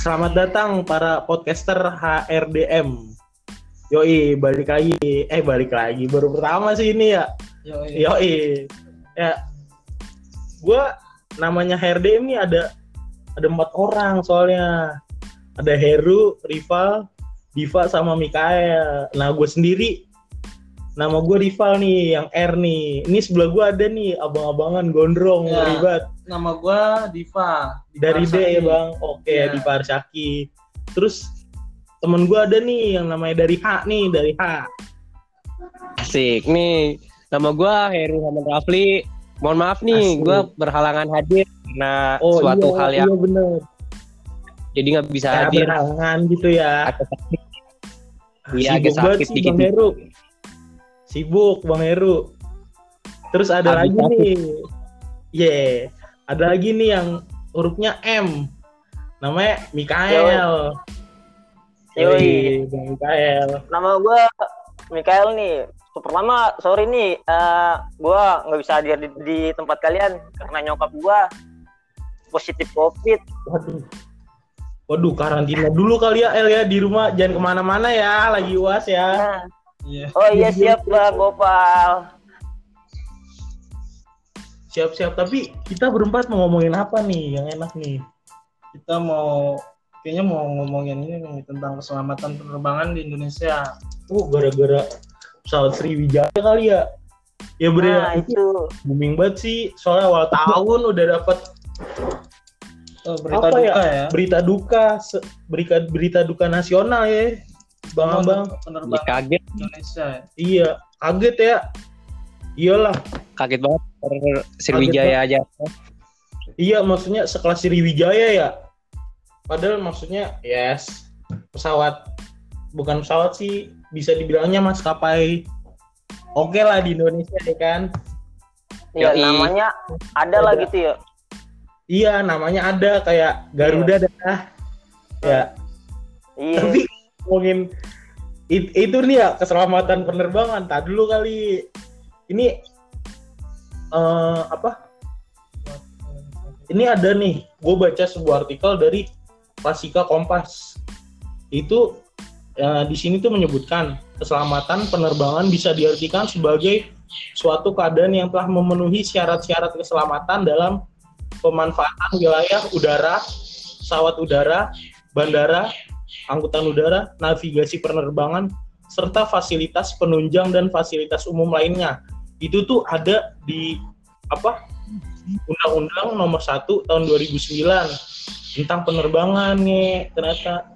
selamat datang para podcaster HRDM. Yoi, balik lagi. Eh, balik lagi. Baru pertama sih ini ya. Yoi. Yoi. Ya, gua namanya HRDM ini ada ada empat orang soalnya. Ada Heru, Rival, Diva, sama Mikael. Nah, gue sendiri nama gue Rival nih, yang R nih. Ini sebelah gue ada nih, abang-abangan gondrong, Ya. ribet. Nama gua Diva. Diva dari D Arsaki. ya bang oke Iya. di Parsaki terus temen gue ada nih yang namanya dari H nih dari H Asik nih. Nama gua Heru Hamad Rafli. Mohon maaf nih, gua berhalangan hadir karena oh suatu iya, hal yang iya bener jadi nggak bisa hadir. berhalangan gitu ya Iya, sibuk agak banget sakit sih dikit. bang Heru sibuk bang Heru terus ada Habis lagi nih Ye, ada lagi nih yang hurufnya M namanya Mikael Yoi. Yoi, Mikael Nama gue Mikael nih. Pertama, sorry nih, eh gue nggak bisa hadir di, di tempat kalian karena nyokap gue positif COVID. Waduh. Waduh, karantina dulu kali ya El ya di rumah. Jangan ke mana-mana ya, lagi uas ya. Nah, Iya. oh iya siap bang Gopal. Siap-siap. Tapi kita berempat mau ngomongin apa nih yang enak nih? Kita mau kayaknya mau ngomongin ini nih tentang keselamatan penerbangan di Indonesia. Oh, gara-gara pesawat Sriwijaya kali ya. Ya bre, Nah itu itu. booming banget sih. Soalnya awal tahun udah dapat Oh, berita apa duka ya? ya. Berita duka, se- berita berita duka nasional ya. Bang Abang. Jadi penerbangan kaget, Indonesia. ya. Iya, kaget ya. Iyalah. kaget banget Sriwijaya aja. Iya, maksudnya sekelas Sriwijaya ya. Padahal maksudnya yes, pesawat bukan pesawat sih, bisa dibilangnya maskapai oke lah di Indonesia ya kan. Ya Yoi. namanya ada lah gitu ya. Iya, namanya ada kayak Garuda dah. Ya, Iya. tapi ngomongin it- itu nih ya keselamatan penerbangan. Tak dulu kali ini eh apa? Ini ada nih, gue baca sebuah artikel dari Klasika Kompas. Itu eh, di sini tuh menyebutkan keselamatan penerbangan bisa diartikan sebagai suatu keadaan yang telah memenuhi syarat-syarat keselamatan dalam pemanfaatan wilayah udara, pesawat udara, bandara, angkutan udara, navigasi penerbangan, serta fasilitas penunjang dan fasilitas umum lainnya. Itu tuh ada di apa? Undang-Undang Nomor 1 tahun 2009 tentang penerbangan nih ternyata.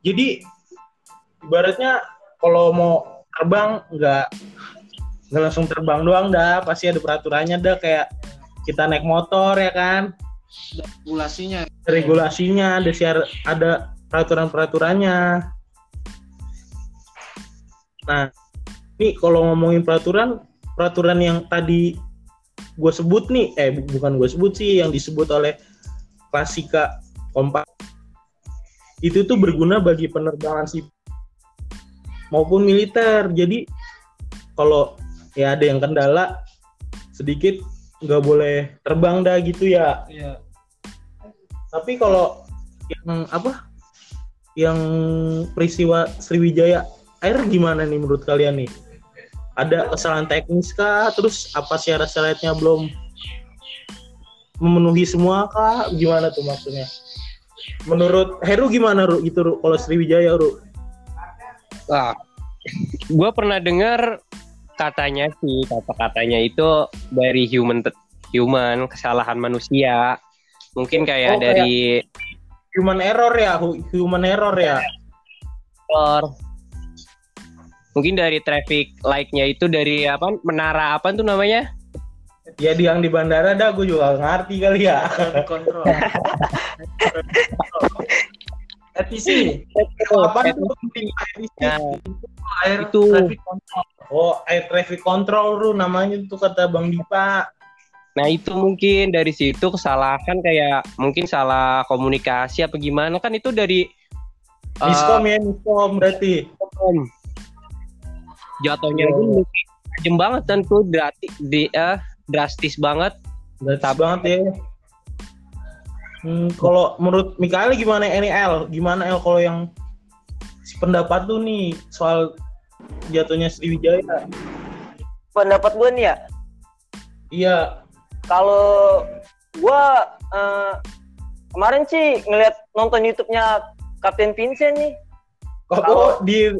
Jadi ibaratnya kalau mau terbang nggak nggak langsung terbang doang dah, pasti ada peraturannya dah kayak kita naik motor ya kan, Regulasinya. regulasinya ada siar ada peraturan-peraturannya. Nah, ini kalau ngomongin peraturan, peraturan yang tadi gue sebut nih, eh bu- bukan gue sebut sih, yang disebut oleh Klasika Kompas itu tuh berguna bagi penerbangan sipil maupun militer. Jadi kalau ya ada yang kendala sedikit nggak boleh terbang dah gitu ya. Iya. Tapi kalau yang apa? Yang peristiwa Sriwijaya Air gimana nih menurut kalian nih? Ada kesalahan teknis kah? Terus apa syarat-syaratnya belum memenuhi semua kah? Gimana tuh maksudnya? Menurut Heru gimana Ru gitu Ru? Kalau Sriwijaya Ru? Wah, gue pernah dengar katanya sih, kata-katanya itu dari human human kesalahan manusia. Mungkin kayak Oh, kayak- dari Human error ya, hu- human error ya. Mungkin dari traffic light-nya itu dari apa? Menara apa tuh namanya? Ya di yang di bandara dah gue juga ngerti kali ya. Traffic control. ETC. Apa tuh? Nah, Air Itu. traffic control. Oh, air traffic control Ru namanya tuh kata Bang Dipa. nah itu mungkin dari situ kesalahan kayak mungkin salah komunikasi apa gimana kan itu dari eh, Miskom ya, miskom berarti. Jatuhnya Oh. itu tajam banget dan tuh drastis, di, eh, drastis banget. Berarti Tapi- banget ya. Hmm, kalau menurut Mikael gimana ini L? Gimana L kalau yang si pendapat tuh nih soal jatuhnya Sriwijaya? pendapat gue nih ya Iya, kalau gue eh, kemarin sih ngeliat nonton YouTube-nya Kapten Vincent nih kok Kalau- di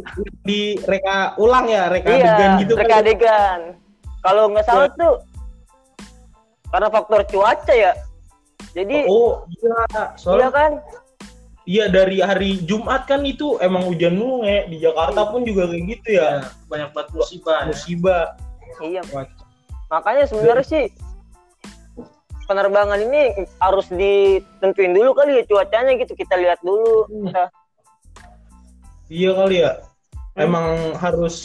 di reka ulang ya, reka iya adegan gitu reka kan? adegan kalau nggak salah tuh karena faktor cuaca ya jadi Oh iya, iya soalnya kan iya dari hari Jumat kan itu emang hujan mulu nge. di Jakarta pun juga kayak gitu ya, Ya, banyak banget musibah. ya. musibah. iya makanya sebenarnya sih penerbangan ini harus ditentuin dulu kali ya cuacanya gitu kita lihat dulu Hmm. Nah, Iya kali ya. Hmm. Emang harus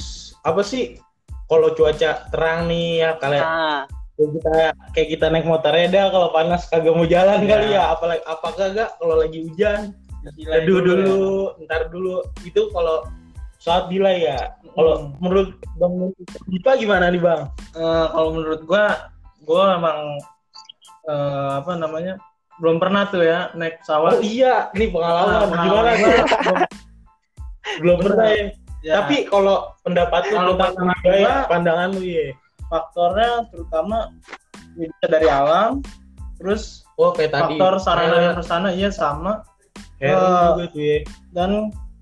apa sih? Kalau cuaca terang nih ya kalian nah kayak kita kayak kita naik motor dah kalau panas kagak mau jalan Iya. kali ya apalagi apa kagak kalau lagi hujan teduh dulu ya. ntar dulu itu kalau saat delay ya kalau Hmm. menurut bang Dipa gimana nih bang Eh, kalau menurut gua, gua emang eh, apa namanya belum pernah tuh ya naik oh pesawat. iya ini pengalaman Pengalaman gimana gua belum, pernah ya. Ya, tapi kalau pendapat lu tentang pandangan budaya pandangan lu ya faktornya terutama bisa dari alam, terus oh kayak tadi. faktor sarana dan prasarana iya sama Heru Eh, juga ya dan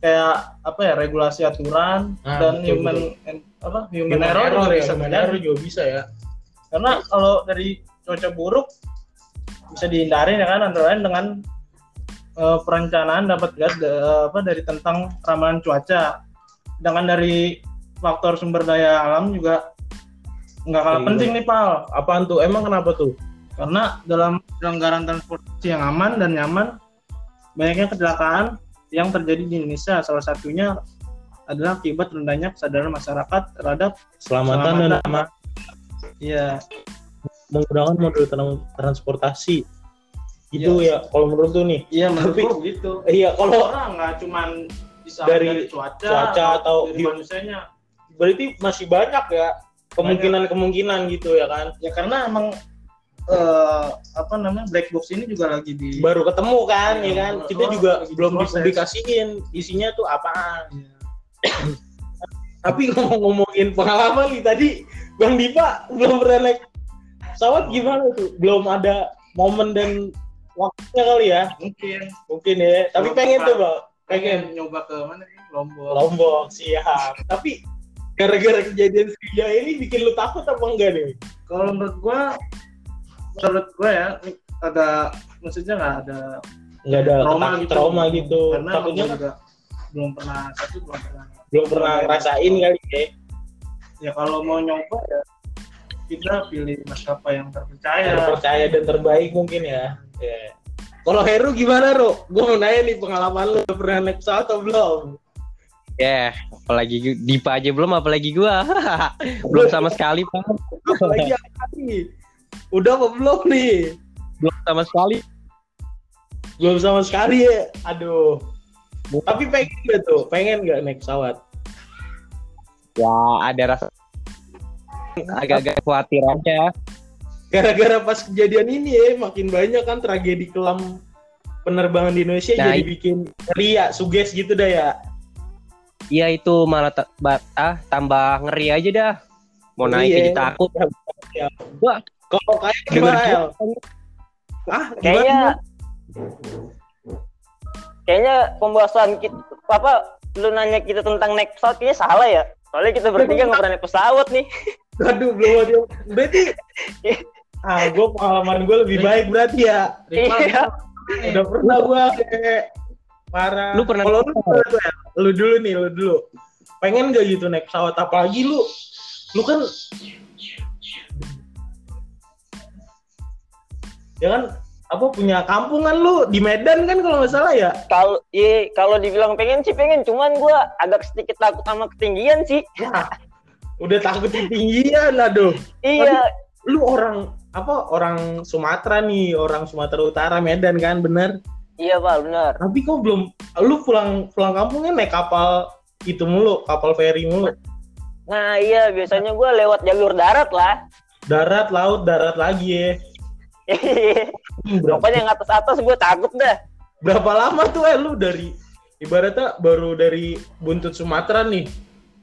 kayak apa ya regulasi aturan Nah, dan betul, human apa human, error, juga ya bisa human error juga bisa ya. Karena kalau dari cuaca buruk bisa dihindari ya kan antara lain dengan eh, perencanaan dapat lihat da- apa dari tentang ramalan cuaca. Dengan dari faktor sumber daya alam juga nggak kalah Iya. penting nih pal. Apaan tuh? Emang kenapa tuh? Karena dalam penyelenggaraan transportasi yang aman dan nyaman banyaknya kecelakaan yang terjadi di Indonesia. Salah satunya adalah akibat rendahnya kesadaran masyarakat terhadap selamatan dan aman. Ya menggunakan mobil tran- transportasi itu Iya. ya kalau menurut tuh nih. Iya Tapi- menurutku gitu iya kalau orang nggak cuman bisa Dari dari, cuaca, cuaca atau dari di- manusianya. berarti masih banyak ya kemungkinan kemungkinan gitu ya kan? Ya karena emang eh, apa namanya black box ini juga lagi di baru ketemu kan ya Iya, kan? kita baru juga belum dipublikasiin isinya tuh apaan? Iya. tapi ngomong-ngomongin pengalaman nih tadi bang Dipa belum pernah naik pesawat gimana tuh? Belum ada momen dan waktunya kali ya. Mungkin. Mungkin ya. Tapi pengen tuh bang pengen. Pengen nyoba ke mana nih Lombok. Lombok siap. Tapi gara-gara kejadian Sriwijaya ini bikin lu takut apa enggak nih? Kalau menurut gua menurut gua ya ada maksudnya nggak ada nggak ada trauma gitu. trauma gitu. Karena takutnya juga belum pernah satu belum pernah belum pernah ngerasain kali ya. Ya kalau mau nyoba ya kita pilih maskapai yang terpercaya. Terpercaya dan terbaik mungkin ya. Ya. Kalau Heru gimana, Ro? Gue mau nanya nih pengalaman lu pernah naik pesawat atau belum? Ya, apalagi gu- Dipa aja belum, apalagi gua. belum sama sekali, Pak. Apalagi apa nih? Udah apa belum nih? Belum sama sekali. Belum sama sekali ya. Aduh. Tapi pengen gak tuh? Pengen gak naik pesawat? Ya, ada rasa agak-agak khawatir aja. Gara-gara pas kejadian ini ya, makin banyak kan tragedi kelam penerbangan di Indonesia Nah, jadi bikin ria, suges gitu dah ya. Iya itu malah ta- ah, tambah ngeri aja dah. Mau naik Iya. jadi takut. Ya. Wah, Kalau kayak gimana, gua. Ah, kayaknya kayaknya pembahasan kita apa lu nanya kita tentang naik pesawat kayaknya salah ya soalnya kita bertiga nggak pernah naik pesawat nih Aduh, belum ada. Berarti ah, gue pengalaman gue lebih baik berarti ya. Rival, Iya. Udah pernah gue kayak parah. Lu pernah Kalau lu, pernah tuh, El? lu dulu nih, lu dulu. Pengen gak gitu naik pesawat? Apalagi lu, lu kan ya kan apa punya kampungan lu di Medan kan kalau nggak salah ya kalau iya kalau dibilang pengen sih pengen cuman gua agak sedikit takut sama ketinggian sih udah takut ketinggian aduh iya lu orang apa orang Sumatera nih orang Sumatera Utara Medan kan bener? Iya pak benar tapi kok belum lu pulang pulang kampungnya naik kapal itu mulu kapal feri mulu? Nah iya biasanya gua lewat jalur darat lah. Darat laut darat lagi ya. Berapa, Pokoknya yang atas-atas gue takut dah. berapa lama tuh eh lu dari ibaratnya baru dari buntut Sumatera nih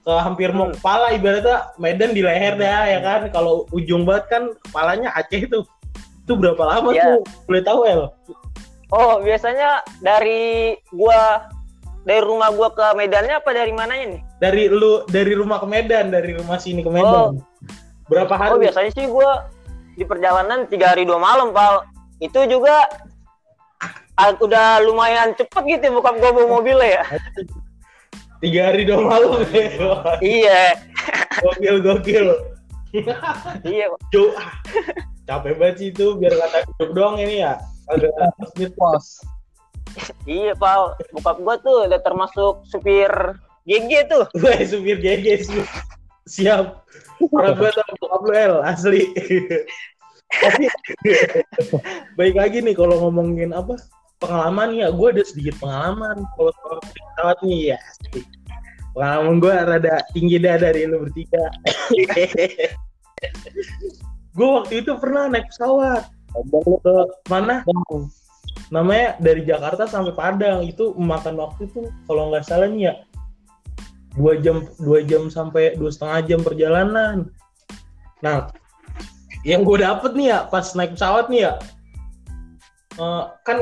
ke hampir mau Hmm. kepala ibaratnya Medan di leher dah ya kan kalau ujung banget kan kepalanya Aceh tuh itu berapa lama Iya. tuh boleh tahu El Oh, biasanya dari gua dari rumah gua ke Medannya apa dari mananya nih? dari lu dari rumah ke Medan dari rumah sini ke Oh. Medan berapa hari Oh, biasanya sih gua di perjalanan tiga hari dua malam, Pal. Itu juga ah, udah lumayan cepet gitu bukan gua bawa mobilnya ya. Tiga hari dua malam iya, gokil gokil iya. Cuk, ah, capek banget sih itu biar kata hidup doang ini ya agak Pos. Iya, Pal. Bokap gua tuh udah termasuk supir GG tuh. Gue supir GG sih. Siap. Orang gue tau bokap lu El, asli. Tapi baik lagi nih kalau ngomongin apa pengalaman ya, gue ada sedikit pengalaman kalau soal pesawat nih ya. Pengalaman gue rada tinggi dah dari lu bertiga. gue waktu itu pernah naik pesawat ke mana? Namanya dari Jakarta sampai Padang itu memakan waktu tuh kalau nggak salah nih ya dua jam dua jam sampai dua setengah jam perjalanan. Nah, yang gue dapet nih ya pas naik pesawat nih ya, eh, kan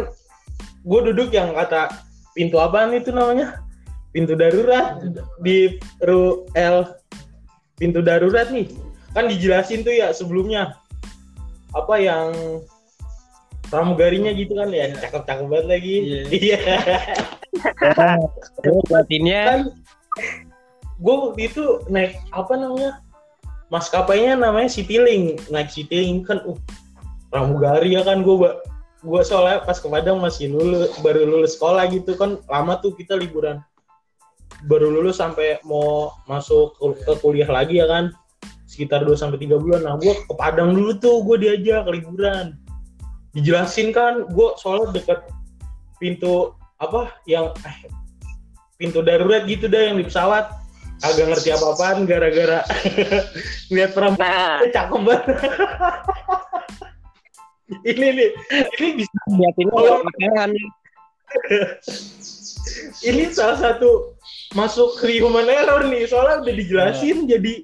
gue duduk yang kata pintu apaan itu namanya? Pintu darurat. Di ru L. Pintu darurat nih. Kan dijelasin tuh ya sebelumnya. Apa yang pramugarinya gitu kan ya. Cakep-cakep banget lagi. Iya. Batinnya kan gue waktu itu naik apa namanya maskapainya namanya Citylink. Naik Citylink kan uh pramugari ya kan gue gue soalnya pas ke Padang masih lulus baru lulus sekolah gitu. Kan lama tuh kita liburan. Baru lulus sampai mau masuk ke, kuliah lagi ya kan. Sekitar 2 sampai tiga bulan. Nah gue ke Padang dulu tuh gue diajak liburan. Dijelasin kan gue soalnya deket pintu apa yang eh, pintu darurat gitu dah yang di pesawat. Agak ngerti apa-apaan gara-gara lihat perempuan. Nah, cakep banget ini nih ini bisa batinnya Oh. makanan. ini salah satu masuk ke human error nih soalnya udah dijelasin jadi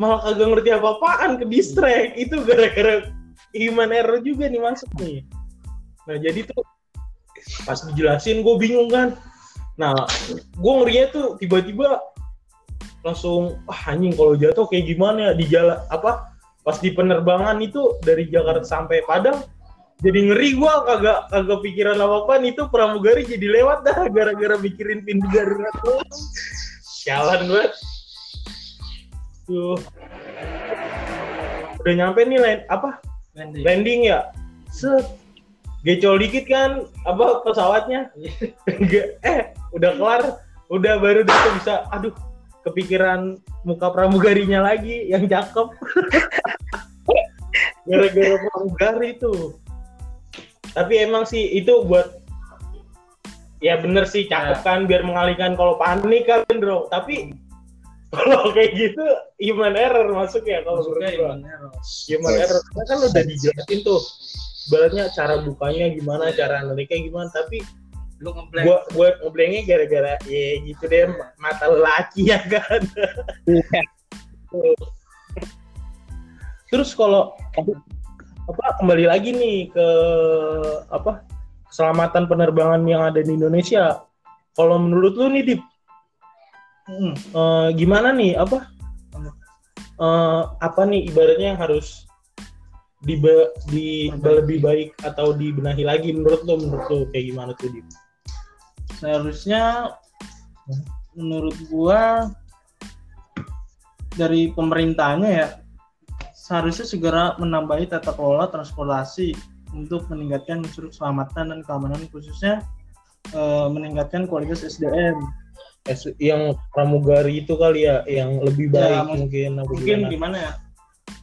malah kagak ngerti apa-apaan ke distract itu gara-gara human error juga nih masuk nih nah jadi tuh pas dijelasin gue bingung kan nah gue ngerinya tuh tiba-tiba langsung wah anjing kalau jatuh kayak gimana ya di jalan apa pas di penerbangan itu dari Jakarta sampai Padang jadi ngeri gua kagak kagak pikiran apa apa itu pramugari jadi lewat dah gara-gara mikirin pintu darurat. Sialan banget. Tuh. Udah nyampe nih land, apa landing ya? Set. Gecol dikit kan apa pesawatnya? Eh udah kelar, udah baru dia bisa aduh kepikiran muka pramugarinya lagi yang cakep. Gara-gara pramugari tuh tapi emang sih itu buat ya bener sih cakep kan biar mengalihkan. Kalau panik kan bro. Tapi kalau kayak gitu human error masuk ya kalau menurut gua. human error. Karena kan udah dijelasin tuh ibaratnya cara bukanya gimana cara naliknya gimana. Tapi lu ngeblank gua gua ngeblanknya gara-gara ya gitu deh mata laki ya kan terus kalau apa kembali lagi nih ke apa keselamatan penerbangan yang ada di Indonesia kalau menurut lu nih Dip Hmm. eh, gimana nih apa eh, apa nih ibaratnya yang harus di di lebih baik atau dibenahi lagi menurut lu menurut lu kayak gimana tuh Dip seharusnya menurut gua dari pemerintahnya ya seharusnya segera menambahi tata kelola transportasi untuk meningkatkan unsur keselamatan dan keamanan khususnya eh, meningkatkan kualitas SDM yang pramugari itu kali ya yang lebih Ya, baik mus- mungkin mungkin gimana? gimana ya?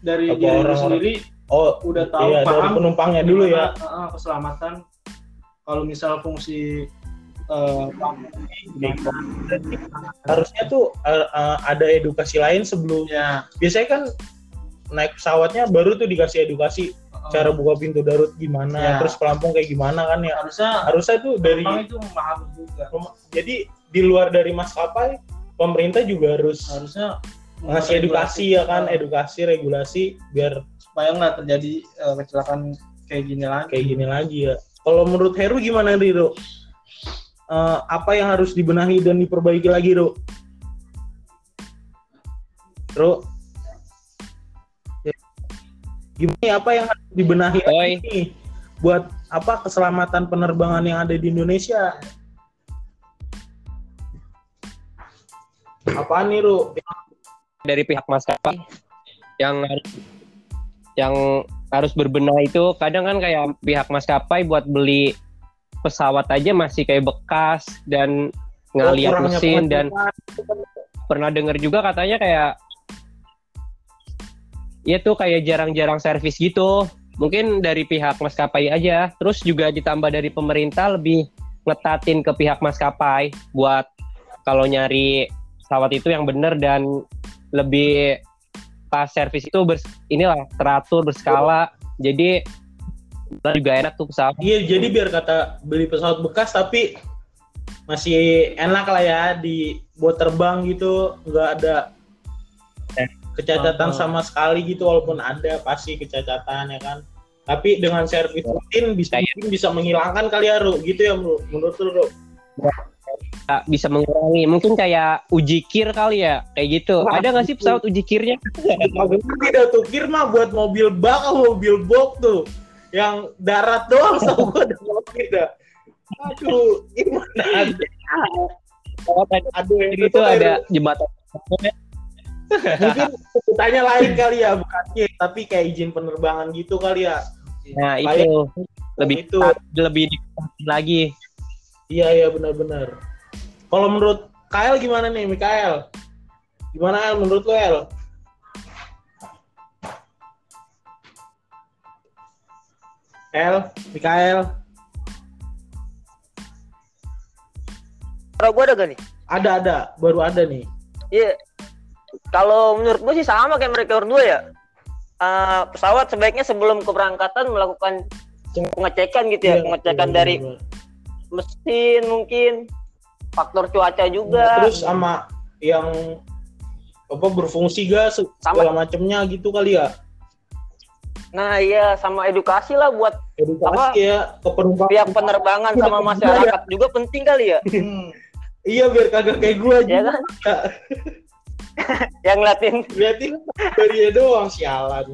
Dari Apa diri orang-orang- sendiri oh udah tahu iya, dari paham penumpangnya dulu ya. eh, keselamatan. Kalau misal fungsi gimana harusnya tuh eh, eh, ada edukasi lain sebelum ya. Biasanya kan naik pesawatnya baru tuh dikasih edukasi cara buka pintu darurat gimana, Ya. terus pelampung kayak gimana kan ya. harusnya Harusnya tuh dari itu memahami juga jadi di luar dari maskapai pemerintah juga harus harusnya ngasih edukasi ya kan, edukasi regulasi biar supaya nggak terjadi eh, kecelakaan kayak gini lagi kayak gini lagi ya. Kalau menurut Heru gimana Riro? Eh, apa yang harus dibenahi dan diperbaiki lagi, Ro? Ro? Gimana ya, apa yang harus dibenahi Oi. nih buat apa keselamatan penerbangan yang ada di Indonesia? Apaan nih, Ro? dari pihak maskapai yang yang harus berbenah itu kadang kan kayak pihak maskapai buat beli pesawat aja masih kayak bekas dan ngeliat Kurangnya mesin dan pernah dengar juga katanya kayak ya tuh kayak jarang-jarang servis gitu. Mungkin dari pihak maskapai aja. Terus juga ditambah dari pemerintah lebih ngetatin ke pihak maskapai buat kalau nyari pesawat itu yang bener dan lebih pas servis itu bers inilah teratur berskala. Jadi juga enak tuh pesawat. Iya, jadi biar kata beli pesawat bekas tapi masih enak lah ya di buat terbang gitu, nggak ada kecacatan Oh. sama sekali gitu walaupun ada pasti kecacatan ya kan. Tapi dengan servis rutin bisa mungkin bisa menghilangkan kali ya, Ru. Gitu ya, Ru. menurut lu, Ru. Ah, bisa mengurangi mungkin kayak uji kir kali ya kayak gitu Wah, ada nggak sih gitu. pesawat uji kirnya tidak tuh kir mah buat mobil bak atau mobil box tuh. Yang darat doang sama gua ada mobil dah. Aduh, gimana ada? Aduh, Jadi itu ada jembatan mungkin sebutannya lain kali ya bukan kir, tapi kayak izin penerbangan gitu kali ya. Nah itu. Lebih itu. lebih lagi. Iya iya benar-benar. Kalau menurut Kael gimana nih Mikael? Gimana El menurut lo El? El Mikael? Kalau gue ada gak nih? ada ada. Baru ada nih. Iya. Kalau menurut gue sih sama kayak mereka berdua ya. Eh, pesawat sebaiknya sebelum keberangkatan melakukan pengecekan gitu ya, Iya, pengecekan benar, dari benar. mesin mungkin, faktor cuaca juga. terus sama yang apa berfungsi gas segala macamnya gitu kali ya Nah iya sama edukasi lah buat edukasi Apa? ya ke pihak penerbangan sama Iya. masyarakat juga penting kali ya. Hmm. iya biar kagak kayak gue aja ya kan? Yang ngeliatin Berarti dari dia doang sialan.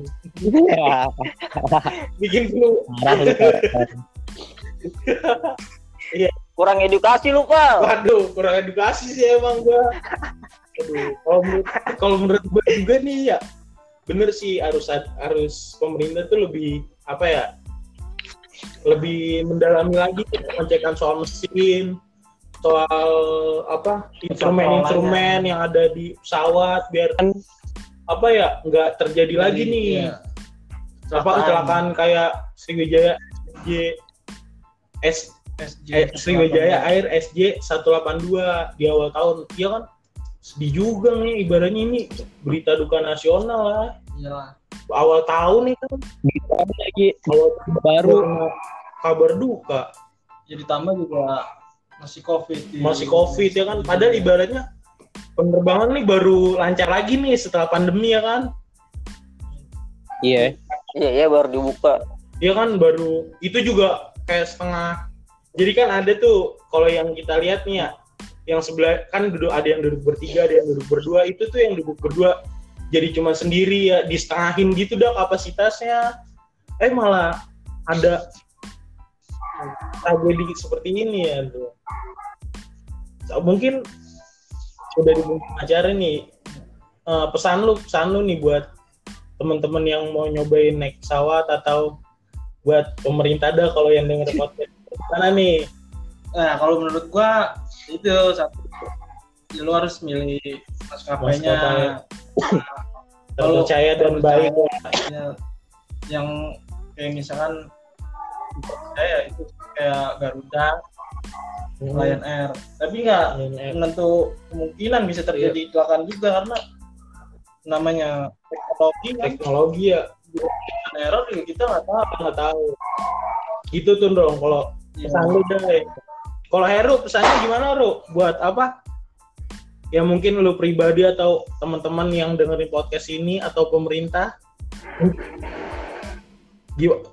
ya Bikin lu, parah. kurang edukasi lu, Pak. Waduh, kurang edukasi sih emang gua. Kalau menurut kalau menurut gue juga nih ya bener sih harus harus pemerintah tuh lebih apa ya lebih mendalami lagi pengecekan soal mesin soal apa instrumen-instrumen yang ada di pesawat biar apa ya nggak terjadi lagi nih. Iya. apa kecelakaan kayak Sriwijaya SJ S SJ eh, Sriwijaya Air SJ 182 di awal tahun. Iya kan? Sedih juga nih ibaratnya ini berita duka nasional lah. Iyalah. awal tahun nih kan. Ditambah lagi awal baru. Kabar duka. Jadi tambah juga masih covid. di- masih covid ya kan? Padahal ibaratnya penerbangan nih baru lancar lagi nih setelah pandemi ya kan? Iya. Iya, iya baru dibuka. dia kan baru itu juga kayak setengah. Jadi kan ada tuh kalau yang kita lihat nih ya yang sebelah kan duduk ada yang duduk bertiga ada yang duduk berdua itu tuh yang duduk berdua. Jadi cuma sendiri ya di setengahin gitu dah kapasitasnya. Eh malah ada tragedi seperti ini ya tuh mungkin udah di acara nih Eh, pesan lu pesan lu nih buat teman-teman yang mau nyobain naik pesawat atau buat pemerintah dah kalau yang denger podcast. Mana nih? Nah, kalau menurut gua itu satu. Ya, lu harus milih maskapainya. Kalau terpercaya dan baik. ya, yang kayak misalkan saya itu kayak Garuda, Lion Air. Tapi nggak menentu kemungkinan bisa terjadi kecelakaan juga karena namanya teknologi kan. Teknologi ya. Error juga kita nggak tahu. Nggak tahu. Gitu tuh dong kalau Iya. pesan lu deh kalau Heru pesannya gimana Ru? Buat apa? Ya mungkin lu pribadi atau teman-teman yang dengerin podcast ini atau pemerintah?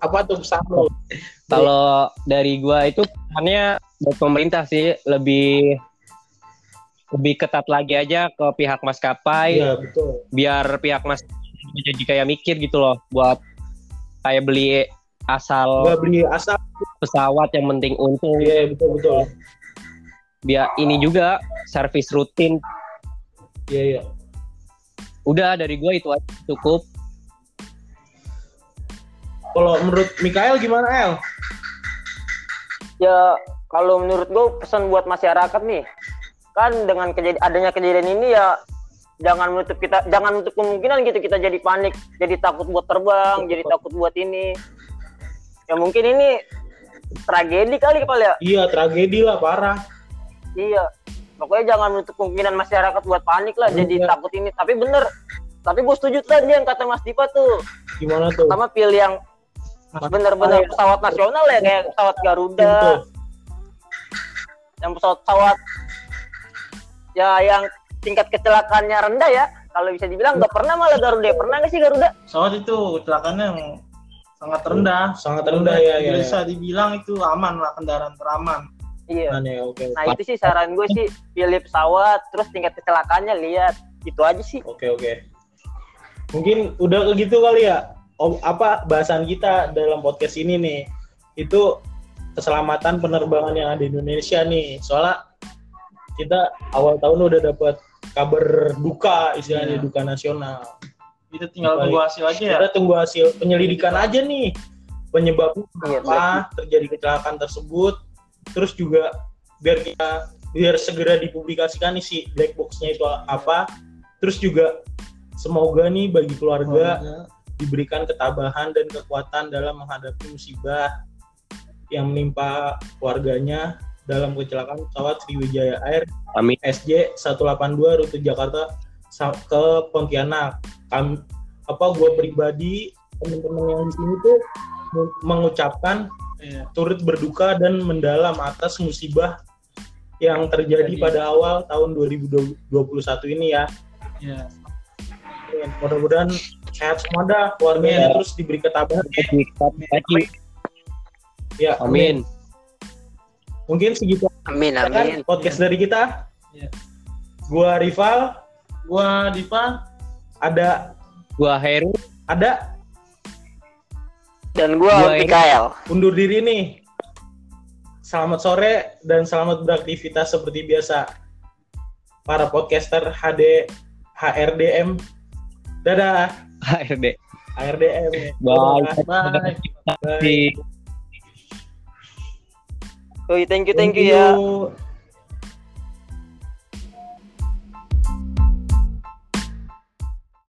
Apa tuh pesan lu? Kalau dari gua itu pesannya buat pemerintah sih lebih lebih ketat lagi aja ke pihak maskapai. Iya betul. Biar pihak mas jadi kayak mikir gitu loh buat kayak beli asal nggak beli asap pesawat yang penting untung. Iya betul betul. Biar ini juga servis rutin. Iya iya. Udah dari gua itu aja cukup. Kalau menurut Mikael gimana El? Ya kalau menurut gue pesan buat masyarakat nih kan dengan kejadi adanya kejadian ini ya jangan menutup kita jangan menutup kemungkinan gitu kita jadi panik jadi takut buat terbang jadi takut buat ini. Ya mungkin ini tragedi kali kepala ya. Iya tragedi lah parah. Iya. Pokoknya jangan menutup kemungkinan masyarakat buat panik lah jadi Iya. takut ini. Tapi bener tapi gue setuju tadi yang kata Mas Dipa tuh. Gimana tuh? Pertama pilih yang bener-bener pesawat nasional ya kayak pesawat Garuda. Betul. Yang pesawat-pesawat ya yang tingkat kecelakaannya rendah ya. Kalau bisa dibilang nggak pernah malah Garuda. Pernah nggak sih Garuda? Pesawat itu kecelakaannya yang sangat rendah. Sangat rendah ya ya bisa dibilang itu aman lah kendaraan teraman. Iya. Aneh, oke nah itu sih saran gue sih pilih pesawat terus tingkat kecelakaannya lihat. Itu aja sih. Oke oke. Mungkin udah ke gitu kali ya. Om, apa bahasan kita dalam podcast ini nih. Itu keselamatan penerbangan yang ada di Indonesia nih. Soalnya kita awal tahun udah dapat kabar duka istilahnya Iya. duka nasional. itu tinggal Baik. tunggu hasil aja ya Kita tunggu hasil penyelidikan aja nih penyebabnya Iya, apa terjadi kecelakaan tersebut. Terus juga biar kita biar segera dipublikasikan nih si black box-nya itu apa. Terus juga semoga nih bagi keluarga diberikan ketabahan dan kekuatan dalam menghadapi musibah yang menimpa keluarganya dalam kecelakaan pesawat Sriwijaya Air Amin. SJ 182 rute Jakarta ke Pontianak. Kami, apa gue pribadi teman-teman yang di sini tuh meng- mengucapkan Iya. turut berduka dan mendalam atas musibah yang terjadi Jadi- pada awal tahun 2021 ini ya. Iya. Mudah-mudahan sehat semua dah keluarganya terus diberi ketabahan. Haji. Ya, Amin. Mungkin segitu amin kan podcast dari kita. Iya. Gua rival, gua Dipa ada Gua Heru. ada dan Gua gua Mikael undur diri nih. Selamat sore dan selamat beraktivitas seperti biasa. Para podcaster HD HRDM. Dadah, HRD. HRDM. Bye. bye Bye. Oh thank you thank Thank you ya you.